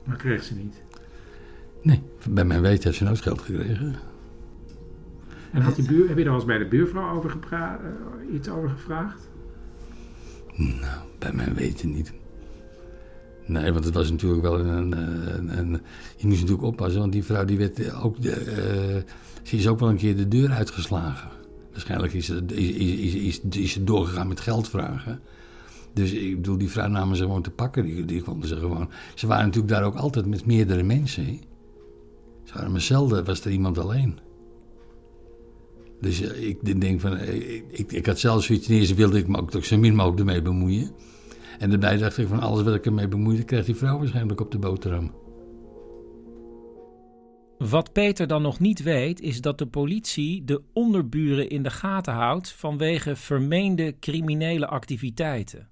Maar kreeg ze niet? Nee, bij mijn weten heeft ze nooit geld gekregen. En had die buur, heb je daar eens bij de buurvrouw over gepra- uh, iets over gevraagd? Nou, bij mijn weten niet. Nee, want het was natuurlijk wel een, een, een, Je moest natuurlijk oppassen, want die vrouw die werd ook... Uh, ze is ook wel een keer de deur uitgeslagen. Waarschijnlijk is ze, is, is, is, is ze doorgegaan met geld vragen. Dus ik bedoel, die vrouw namen ze gewoon te pakken. Die, die konden ze gewoon... Ze waren natuurlijk daar ook altijd met meerdere mensen. He. Maar zelden, was er iemand alleen. Dus ik denk van, ik, ik, had zelfs zoiets, ten wilde ik me ook toch zo min mogelijk ermee bemoeien. En daarbij dacht ik van, alles wat ik ermee bemoeide, krijgt die vrouw waarschijnlijk op de boterham. Wat Peter dan nog niet weet, is dat de politie de onderburen in de gaten houdt vanwege vermeende criminele activiteiten.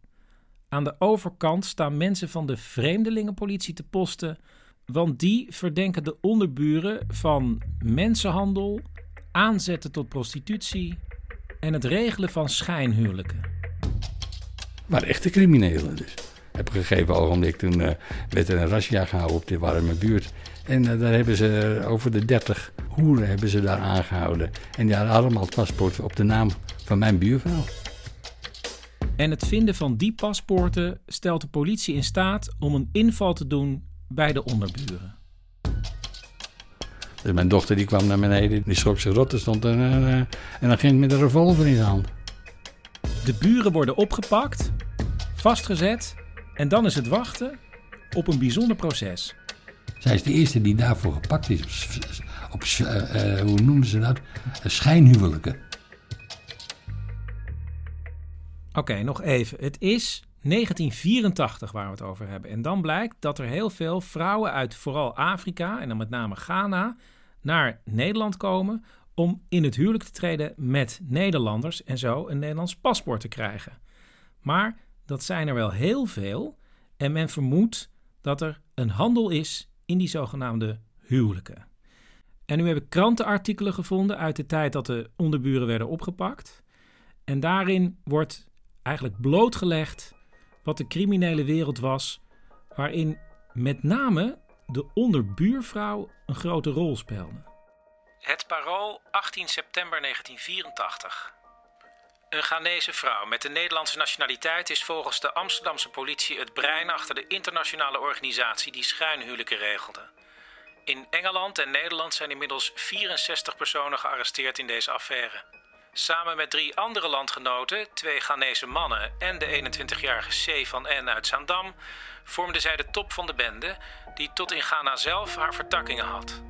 Aan de overkant staan mensen van de vreemdelingenpolitie te posten, want die verdenken de onderburen van mensenhandel, aanzetten tot prostitutie en het regelen van schijnhuwelijken. Maar echte criminelen dus. Op een gegeven ogenblik toen uh, werd er een razzia gehouden op de warme buurt. En uh, daar hebben ze over de 30 hoeren hebben ze daar aangehouden. En die hadden allemaal het paspoort op de naam van mijn buurvrouw. En het vinden van die paspoorten stelt de politie in staat om een inval te doen bij de onderburen. Dus mijn dochter die kwam naar beneden, die schrok zich rot, er stond een, uh, een agent met een revolver in zijn hand. De buren worden opgepakt, vastgezet en dan is het wachten op een bijzonder proces. Zij is de eerste die daarvoor gepakt is. Op, uh, hoe noemen ze dat? Schijnhuwelijken. Oké, okay, nog even. Het is 1984 waar we het over hebben. En dan blijkt dat er heel veel vrouwen uit vooral Afrika en dan met name Ghana naar Nederland komen om in het huwelijk te treden met Nederlanders en zo een Nederlands paspoort te krijgen. Maar dat zijn er wel heel veel en men vermoedt dat er een handel is in die zogenaamde huwelijken. En nu heb ik krantenartikelen gevonden uit de tijd dat de onderburen werden opgepakt. En daarin wordt eigenlijk blootgelegd wat de criminele wereld was, waarin met name de onderbuurvrouw een grote rol speelde. Het parool 18 september 1984. Een Ghanese vrouw met de Nederlandse nationaliteit is volgens de Amsterdamse politie het brein achter de internationale organisatie die schuinhuwelijken regelde. In Engeland en Nederland zijn inmiddels 64 personen gearresteerd in deze affaire. Samen met drie andere landgenoten, twee Ghanese mannen en de 21-jarige C van N uit Zaandam, vormden zij de top van de bende, die tot in Ghana zelf haar vertakkingen had.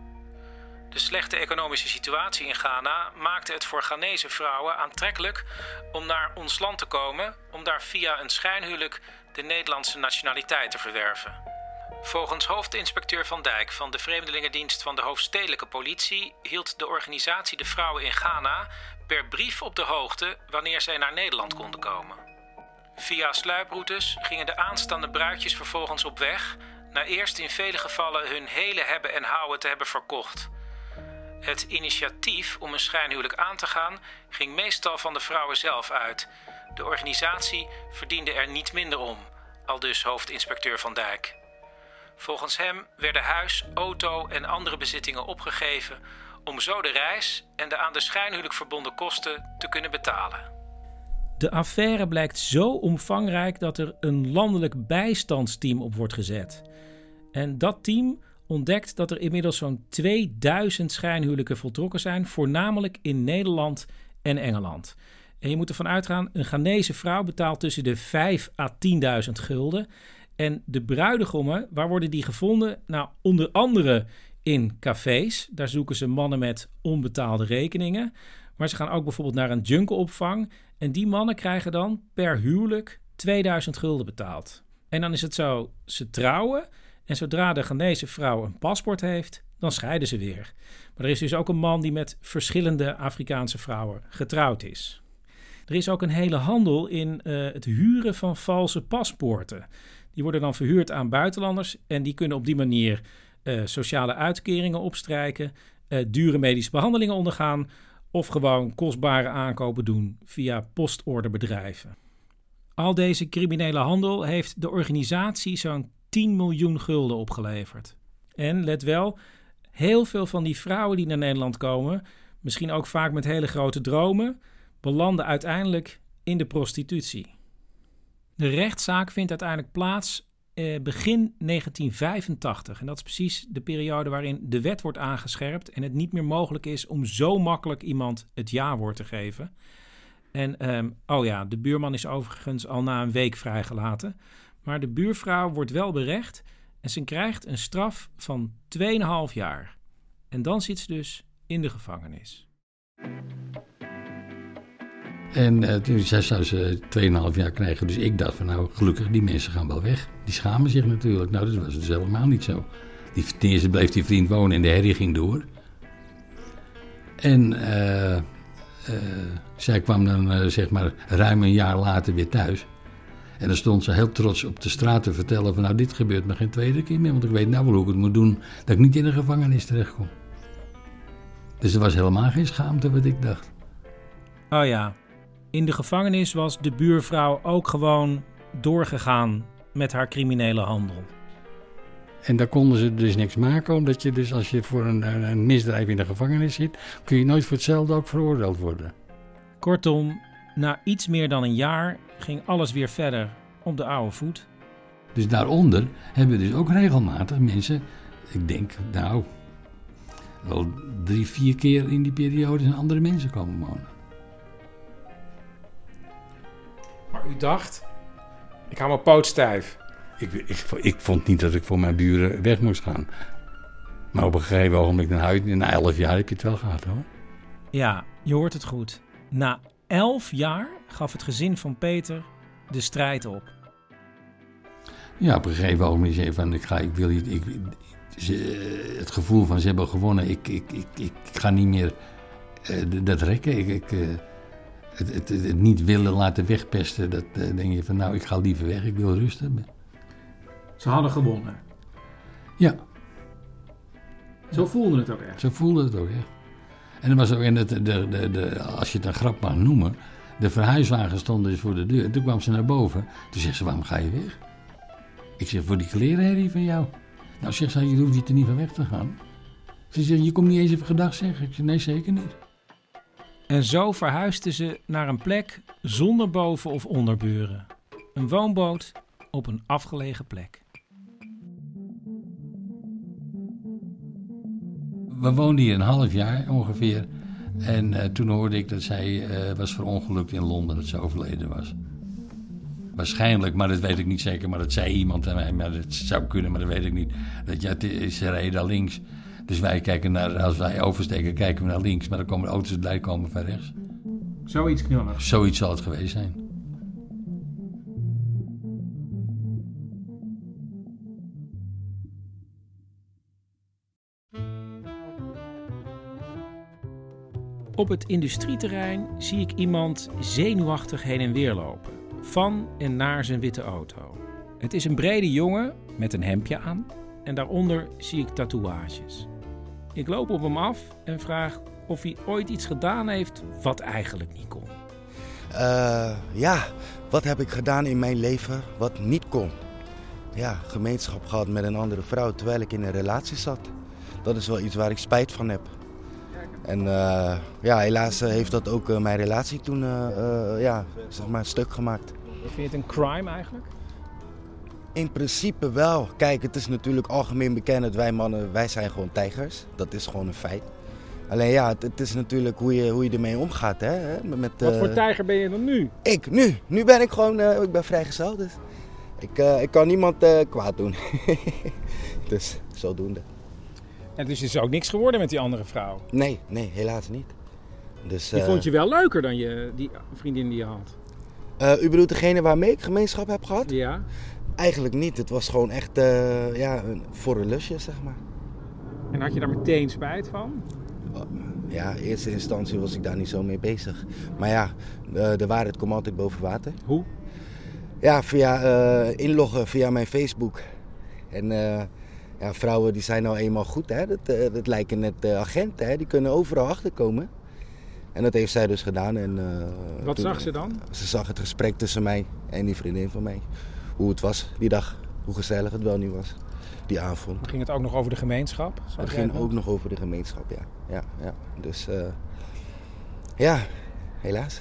De slechte economische situatie in Ghana maakte het voor Ghanese vrouwen aantrekkelijk om naar ons land te komen, om daar via een schijnhuwelijk de Nederlandse nationaliteit te verwerven. Volgens hoofdinspecteur Van Dijk van de Vreemdelingendienst van de Hoofdstedelijke Politie hield de organisatie de vrouwen in Ghana per brief op de hoogte wanneer zij naar Nederland konden komen. Via sluiproutes gingen de aanstaande bruidjes vervolgens op weg, na eerst in vele gevallen hun hele hebben en houden te hebben verkocht. Het initiatief om een schijnhuwelijk aan te gaan ging meestal van de vrouwen zelf uit. De organisatie verdiende er niet minder om, aldus hoofdinspecteur Van Dijk. Volgens hem werden huis, auto en andere bezittingen opgegeven om zo de reis en de aan de schijnhuwelijk verbonden kosten te kunnen betalen. De affaire blijkt zo omvangrijk dat er een landelijk bijstandsteam op wordt gezet. En dat team ontdekt dat er inmiddels zo'n 2000 schijnhuwelijken voltrokken zijn, voornamelijk in Nederland en Engeland. En je moet ervan uitgaan, een Ghanese vrouw betaalt tussen de 5 à 10.000 gulden. En de bruidegommen, waar worden die gevonden? Nou, onder andere in cafés. Daar zoeken ze mannen met onbetaalde rekeningen. Maar ze gaan ook bijvoorbeeld naar een junkelopvang. En die mannen krijgen dan per huwelijk 2000 gulden betaald. En dan is het zo, ze trouwen. En zodra de Ghanese vrouw een paspoort heeft, dan scheiden ze weer. Maar er is dus ook een man die met verschillende Afrikaanse vrouwen getrouwd is. Er is ook een hele handel in uh, het huren van valse paspoorten. Die worden dan verhuurd aan buitenlanders en die kunnen op die manier uh, sociale uitkeringen opstrijken, uh, dure medische behandelingen ondergaan of gewoon kostbare aankopen doen via postorderbedrijven. Al deze criminele handel heeft de organisatie zo'n 10 miljoen gulden opgeleverd. En let wel, heel veel van die vrouwen die naar Nederland komen, misschien ook vaak met hele grote dromen, belanden uiteindelijk in de prostitutie. De rechtszaak vindt uiteindelijk plaats eh, begin 1985. En dat is precies de periode waarin de wet wordt aangescherpt en het niet meer mogelijk is om zo makkelijk iemand het ja-woord te geven. En, ehm, oh ja, de buurman is overigens al na een week vrijgelaten. Maar de buurvrouw wordt wel berecht en ze krijgt een straf van 2,5 jaar. En dan zit ze dus in de gevangenis. En uh, toen zij zou ze 2,5 jaar krijgen. Dus ik dacht van nou, gelukkig, die mensen gaan wel weg. Die schamen zich natuurlijk. Nou, dat was dus helemaal niet zo. Die, ten eerste bleef die vriend wonen en de herrie ging door. En uh, uh, zij kwam dan zeg maar ruim een jaar later weer thuis. En dan stond ze heel trots op de straat te vertellen van nou dit gebeurt me geen tweede keer meer. Want ik weet nou wel hoe ik het moet doen dat ik niet in de gevangenis terechtkom. Dus er was helemaal geen schaamte wat ik dacht. Oh ja, in de gevangenis was de buurvrouw ook gewoon doorgegaan met haar criminele handel. En daar konden ze dus niks maken, omdat je dus als je voor een, een misdrijf in de gevangenis zit, kun je nooit voor hetzelfde ook veroordeeld worden. Kortom, na iets meer dan een jaar ging alles weer verder op de oude voet. Dus daaronder hebben we dus ook regelmatig mensen, ik denk nou, wel drie, vier keer in die periode zijn andere mensen komen wonen. Maar u dacht, ik hou mijn poot stijf. Ik, ik, ik, vond niet dat ik voor mijn buren weg moest gaan. Maar op een gegeven ogenblik, na elf jaar heb je het wel gehad hoor. Ja, je hoort het goed. Na elf jaar gaf het gezin van Peter de strijd op. Ja, op een gegeven ogenblik zei van, ik, ga, ik wil niet, ik, het gevoel van ze hebben gewonnen, ik, ik, ik, ik ga niet meer uh, dat rekken. Ik, ik, uh, het, het, het, niet willen laten wegpesten, dat uh, denk je van nou, ik ga liever weg, ik wil rust hebben. Ze hadden gewonnen? Ja. Zo voelde het ook echt? Zo voelde het ook echt. En er was ook, en de, de, de, de, als je het een grap mag noemen, de verhuiswagen stond dus voor de deur. Toen kwam ze naar boven. Toen zegt ze, waarom ga je weg? Ik zeg, voor die klerenherrie van jou. Nou, zegt ze, je hoeft je er niet van weg te gaan. Ze zegt, je komt niet eens even gedag zeggen. Ik zeg, nee, zeker niet. En zo verhuisden ze naar een plek zonder boven- of onderburen. Een woonboot op een afgelegen plek. We woonden hier een half jaar ongeveer. En uh, toen hoorde ik dat zij uh, was verongelukt in Londen, dat ze overleden was. Waarschijnlijk, maar dat weet ik niet zeker. Maar dat zei iemand aan mij, maar dat zou kunnen, maar dat weet ik niet. Dat ja, ze rijden daar links. Dus wij kijken naar, als wij oversteken, kijken we naar links. Maar dan komen de auto's die komen van rechts. Zoiets knullig? Zoiets zal het geweest zijn. Op het industrieterrein zie ik iemand zenuwachtig heen en weer lopen. van en naar zijn witte auto. Het is een brede jongen met een hemdje aan en daaronder zie ik tatoeages. Ik loop op hem af en vraag of hij ooit iets gedaan heeft wat eigenlijk niet kon. Eh, ja, wat heb ik gedaan in mijn leven wat niet kon? Ja, gemeenschap gehad met een andere vrouw terwijl ik in een relatie zat. Dat is wel iets waar ik spijt van heb. En eh, ja, helaas eh, heeft dat ook mijn relatie toen ja, zeg maar stuk gemaakt. Vind je het een crime eigenlijk? In principe wel. Kijk, het is natuurlijk algemeen bekend dat wij mannen, wij zijn gewoon tijgers. Dat is gewoon een feit. Alleen ja, het, het is natuurlijk hoe je, hoe je ermee omgaat. Hè? Met, Wat voor uh, tijger ben je dan nu? Ik, nu. Nu ben ik gewoon, uh, ik ben vrijgezel. Dus ik, uh, ik kan niemand kwaad doen. dus zodoende. En dus is er ook niks geworden met die andere vrouw? Nee, nee, helaas niet. Dus, die vond je wel leuker dan je, die vriendin die je had? u bedoelt degene waarmee ik gemeenschap heb gehad? Ja. Eigenlijk niet. Het was gewoon echt ja, voor een lusje, zeg maar. En had je daar meteen spijt van? Ja, in eerste instantie was ik daar niet zo mee bezig. Maar ja, de waarheid komt altijd boven water. Hoe? Ja, via uh, inloggen via mijn Facebook. En uh, ja, vrouwen die zijn nou eenmaal goed, hè. Dat, uh, dat lijken net agenten, hè. Die kunnen overal achterkomen. En dat heeft zij dus gedaan. En, Wat toen, zag ze dan? Ze zag het gesprek tussen mij en die vriendin van mij. Hoe het was die dag. Hoe gezellig het wel niet was die avond. Ging het ook nog over de gemeenschap? Het ging ook nog over de gemeenschap, ja. ja, ja. Dus uh, ja, helaas.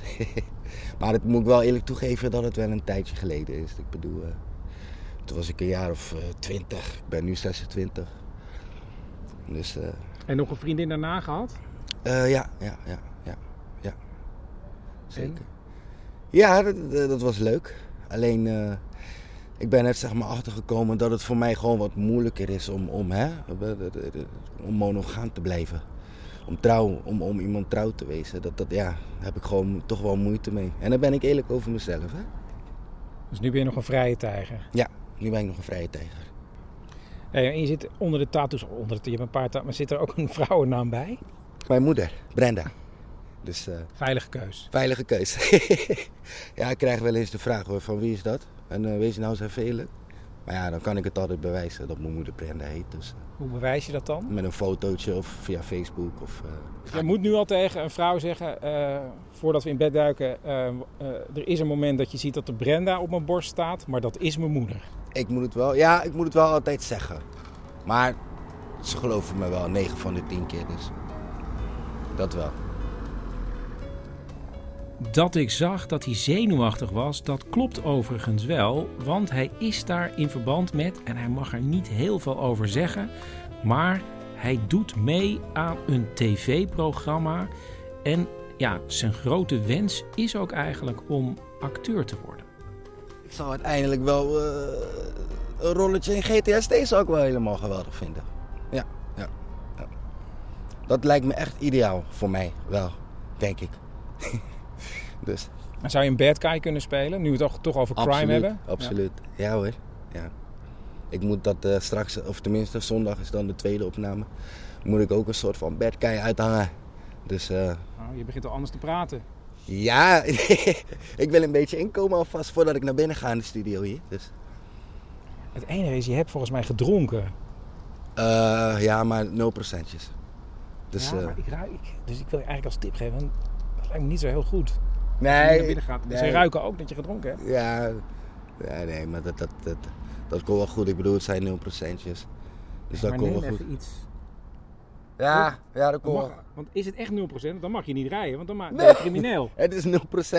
maar het moet ik wel eerlijk toegeven dat het wel een tijdje geleden is. Ik bedoel, uh, toen was ik een jaar of twintig. Uh, ik ben nu 26. Dus, en nog een vriendin daarna gehad? ja, ja, ja, ja, ja. Zeker. En? Ja, dat, dat, was leuk. Alleen ik ben er zeg maar achtergekomen dat het voor mij gewoon wat moeilijker is om, om, hè, om monogaam te blijven. Om, trouw, om, om iemand trouw te wezen. Dat, dat, ja, daar heb ik gewoon toch wel moeite mee. En daar ben ik eerlijk over mezelf. Hè? Dus nu ben je nog een vrije tijger? Ja, nu ben ik nog een vrije tijger. en je zit onder de tattoos, onder de, je hebt een paar tattoos, maar zit er ook een vrouwennaam bij? Mijn moeder, Brenda. Dus, uh, veilige keus. Veilige keus. ja, ik krijg wel eens de vraag hoor, van wie is dat? En uh, wees nou even eerlijk. Maar ja, dan kan ik het altijd bewijzen dat mijn moeder Brenda heet. Dus, uh, Hoe bewijs je dat dan? Met een fotootje of via Facebook. Of, uh, je moet nu al tegen een vrouw zeggen, voordat we in bed duiken... er is een moment dat je ziet dat de Brenda op mijn borst staat, maar dat is mijn moeder. Ik moet het wel, ja, ik moet het wel altijd zeggen. Maar ze geloven me wel, 9 van de 10 keer dus. Dat wel. Dat ik zag dat hij zenuwachtig was, dat klopt overigens wel, want hij is daar in verband met, en hij mag er niet heel veel over zeggen, maar hij doet mee aan een tv-programma. En ja, zijn grote wens is ook eigenlijk om acteur te worden. Ik zou uiteindelijk wel uh, een rolletje in GTSD ik wel helemaal geweldig vinden. Ja, ja, ja. Dat lijkt me echt ideaal voor mij, wel, denk ik. Dus. Maar zou je een bad guy kunnen spelen, nu we het toch, toch over crime hebben? Absoluut, ja, ja hoor. Ja. Ik moet dat uh, straks, of tenminste zondag is dan de tweede opname, moet ik ook een soort van bad guy uithangen. Dus, uh, oh, je begint al anders te praten. Ja, ik wil een beetje inkomen alvast voordat ik naar binnen ga in de studio hier. Dus. Het enige is, je hebt volgens mij gedronken. Uh, ja, maar 0 procentjes. Dus, ja, maar ik ruik, dus ik wil je eigenlijk als tip geven, dat lijkt me niet zo heel goed. Nee. Naar binnen gaat. Nee. Ze ruiken ook dat je gedronken hebt. Ja, ja nee, maar dat, dat, dat, dat komt wel goed. Ik bedoel, het zijn 0 procentjes. Dus ja, dat komt wel even goed. iets. Ja, ja, dat komt mag, Want is het echt 0%, dan mag je niet rijden, want dan ben je crimineel. Het is 0%.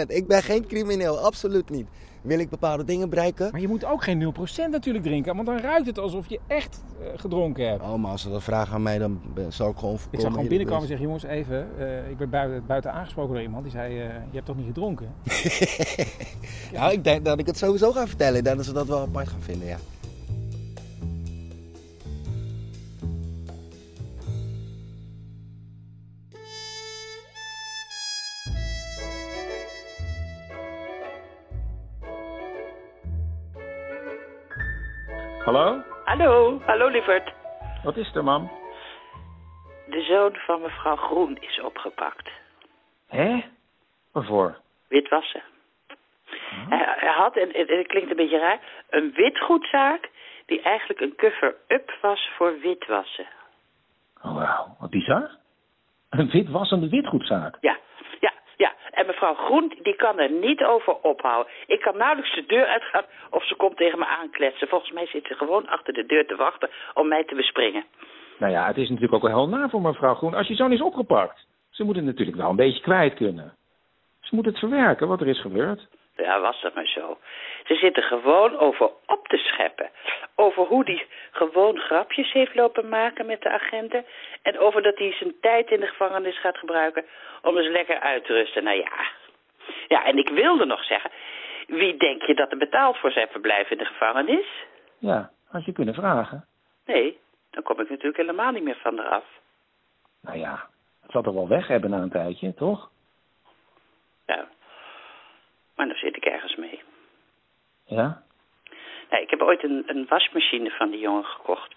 Ik ben geen crimineel, absoluut niet. Wil ik bepaalde dingen bereiken? Maar je moet ook geen 0% natuurlijk drinken, want dan ruikt het alsof je echt uh, gedronken hebt. Oh, maar als ze dat vragen aan mij, dan zal ik gewoon Ik zou gewoon binnenkomen en zeggen, jongens, even, uh, ik ben buiten, buiten, aangesproken door iemand die zei, uh, je hebt toch niet gedronken? nou, ik denk dat ik het sowieso ga vertellen. Denk dat ze dat wel apart gaan vinden, ja. Hallo? Hallo, hallo lieverd. Wat is er, mam? De zoon van mevrouw Groen is opgepakt. Hè? Waarvoor? Witwassen. Hij, hij had, en het, het klinkt een beetje raar, een witgoedzaak die eigenlijk een cover-up was voor witwassen. Oh, wauw, wat bizar. Een witwassende witgoedzaak. Ja. En mevrouw Groen, die kan er niet over ophouden. Ik kan nauwelijks de deur uitgaan of ze komt tegen me aankletsen. Volgens mij zit ze gewoon achter de deur te wachten om mij te bespringen. Nou ja, het is natuurlijk ook wel heel na voor mevrouw Groen als je zoon is opgepakt. Ze moet het natuurlijk wel een beetje kwijt kunnen. Ze moet het verwerken wat er is gebeurd. Ja, was dat maar zo. Ze zitten gewoon over op te scheppen. Over hoe die gewoon grapjes heeft lopen maken met de agenten. En over dat hij zijn tijd in de gevangenis gaat gebruiken om eens lekker uit te rusten. Nou ja. Ja, en ik wilde nog zeggen. Wie denk je dat er betaalt voor zijn verblijf in de gevangenis? Ja, had je kunnen vragen. Nee, dan kom ik natuurlijk helemaal niet meer van eraf. Nou ja, het zal toch wel weg hebben na een tijdje, toch? Ja. Maar nou zit ik ergens mee. Ja? Nee, ik heb ooit een, een wasmachine van die jongen gekocht.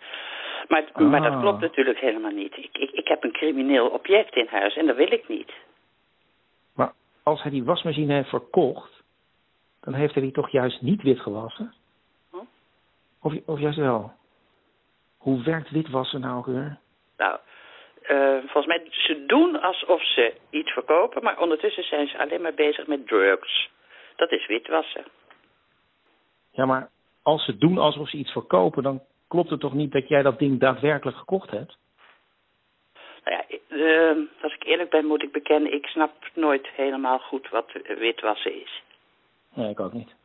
Maar, maar dat Ah. klopt natuurlijk helemaal niet. Ik, ik, ik heb een crimineel object in huis en dat wil ik niet. Maar als hij die wasmachine heeft verkocht, dan heeft hij die toch juist niet wit gewassen? Hm? Of, of juist wel? Hoe werkt witwassen nou weer? Nou, eh, volgens mij, ze doen alsof ze iets verkopen, maar ondertussen zijn ze alleen maar bezig met drugs. Dat is witwassen. Ja, maar als ze doen alsof ze iets verkopen, dan klopt het toch niet dat jij dat ding daadwerkelijk gekocht hebt? Nou ja, eh, als ik eerlijk ben, moet ik bekennen, ik snap nooit helemaal goed wat witwassen is. Nee, ik ook niet.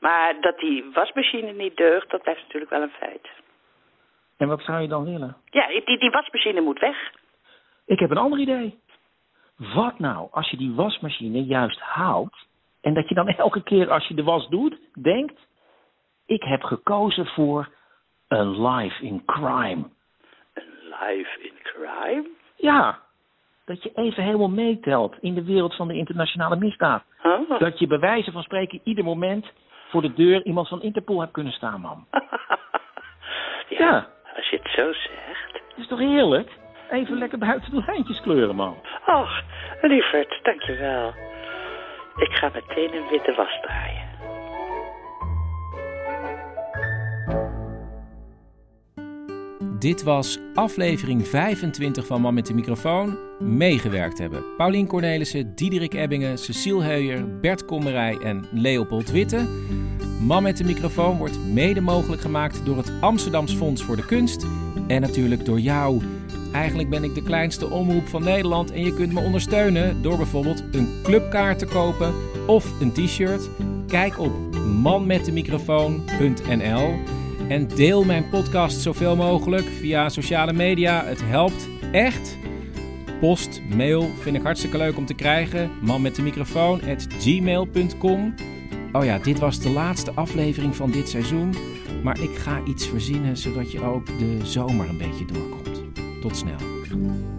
Maar dat die wasmachine niet deugt, dat blijft natuurlijk wel een feit. En wat zou je dan willen? Ja, die, die wasmachine moet weg. Ik heb een ander idee. Wat nou als je die wasmachine juist houdt en dat je dan elke keer als je de was doet, denkt: ik heb gekozen voor een life in crime. Life in crime? Ja, dat je even helemaal meetelt in de wereld van de internationale misdaad. Huh? Dat je bij wijze van spreken ieder moment voor de deur iemand van Interpol hebt kunnen staan, man. ja. Als je het zo zegt. Dat is toch heerlijk? Even lekker buiten de lijntjes kleuren, man. Och, lieverd, dankjewel. Ik ga meteen een witte was draaien. Dit was aflevering 25 van Man met de microfoon. Meegewerkt hebben Paulien Cornelissen, Diederik Ebbingen, Cecile Heuyer, Bert Kommerij en Leopold Witte. Man met de microfoon wordt mede mogelijk gemaakt door het Amsterdams Fonds voor de Kunst. En natuurlijk door jou. Eigenlijk ben ik de kleinste omroep van Nederland en je kunt me ondersteunen door bijvoorbeeld een clubkaart te kopen of een t-shirt. Kijk op manmetdemicrofoon.nl en deel mijn podcast zoveel mogelijk via sociale media. Het helpt echt. Post, mail vind ik hartstikke leuk om te krijgen. Man met de. Oh ja, dit was de laatste aflevering van dit seizoen. Maar ik ga iets verzinnen zodat je ook de zomer een beetje doorkomt. Tot snel.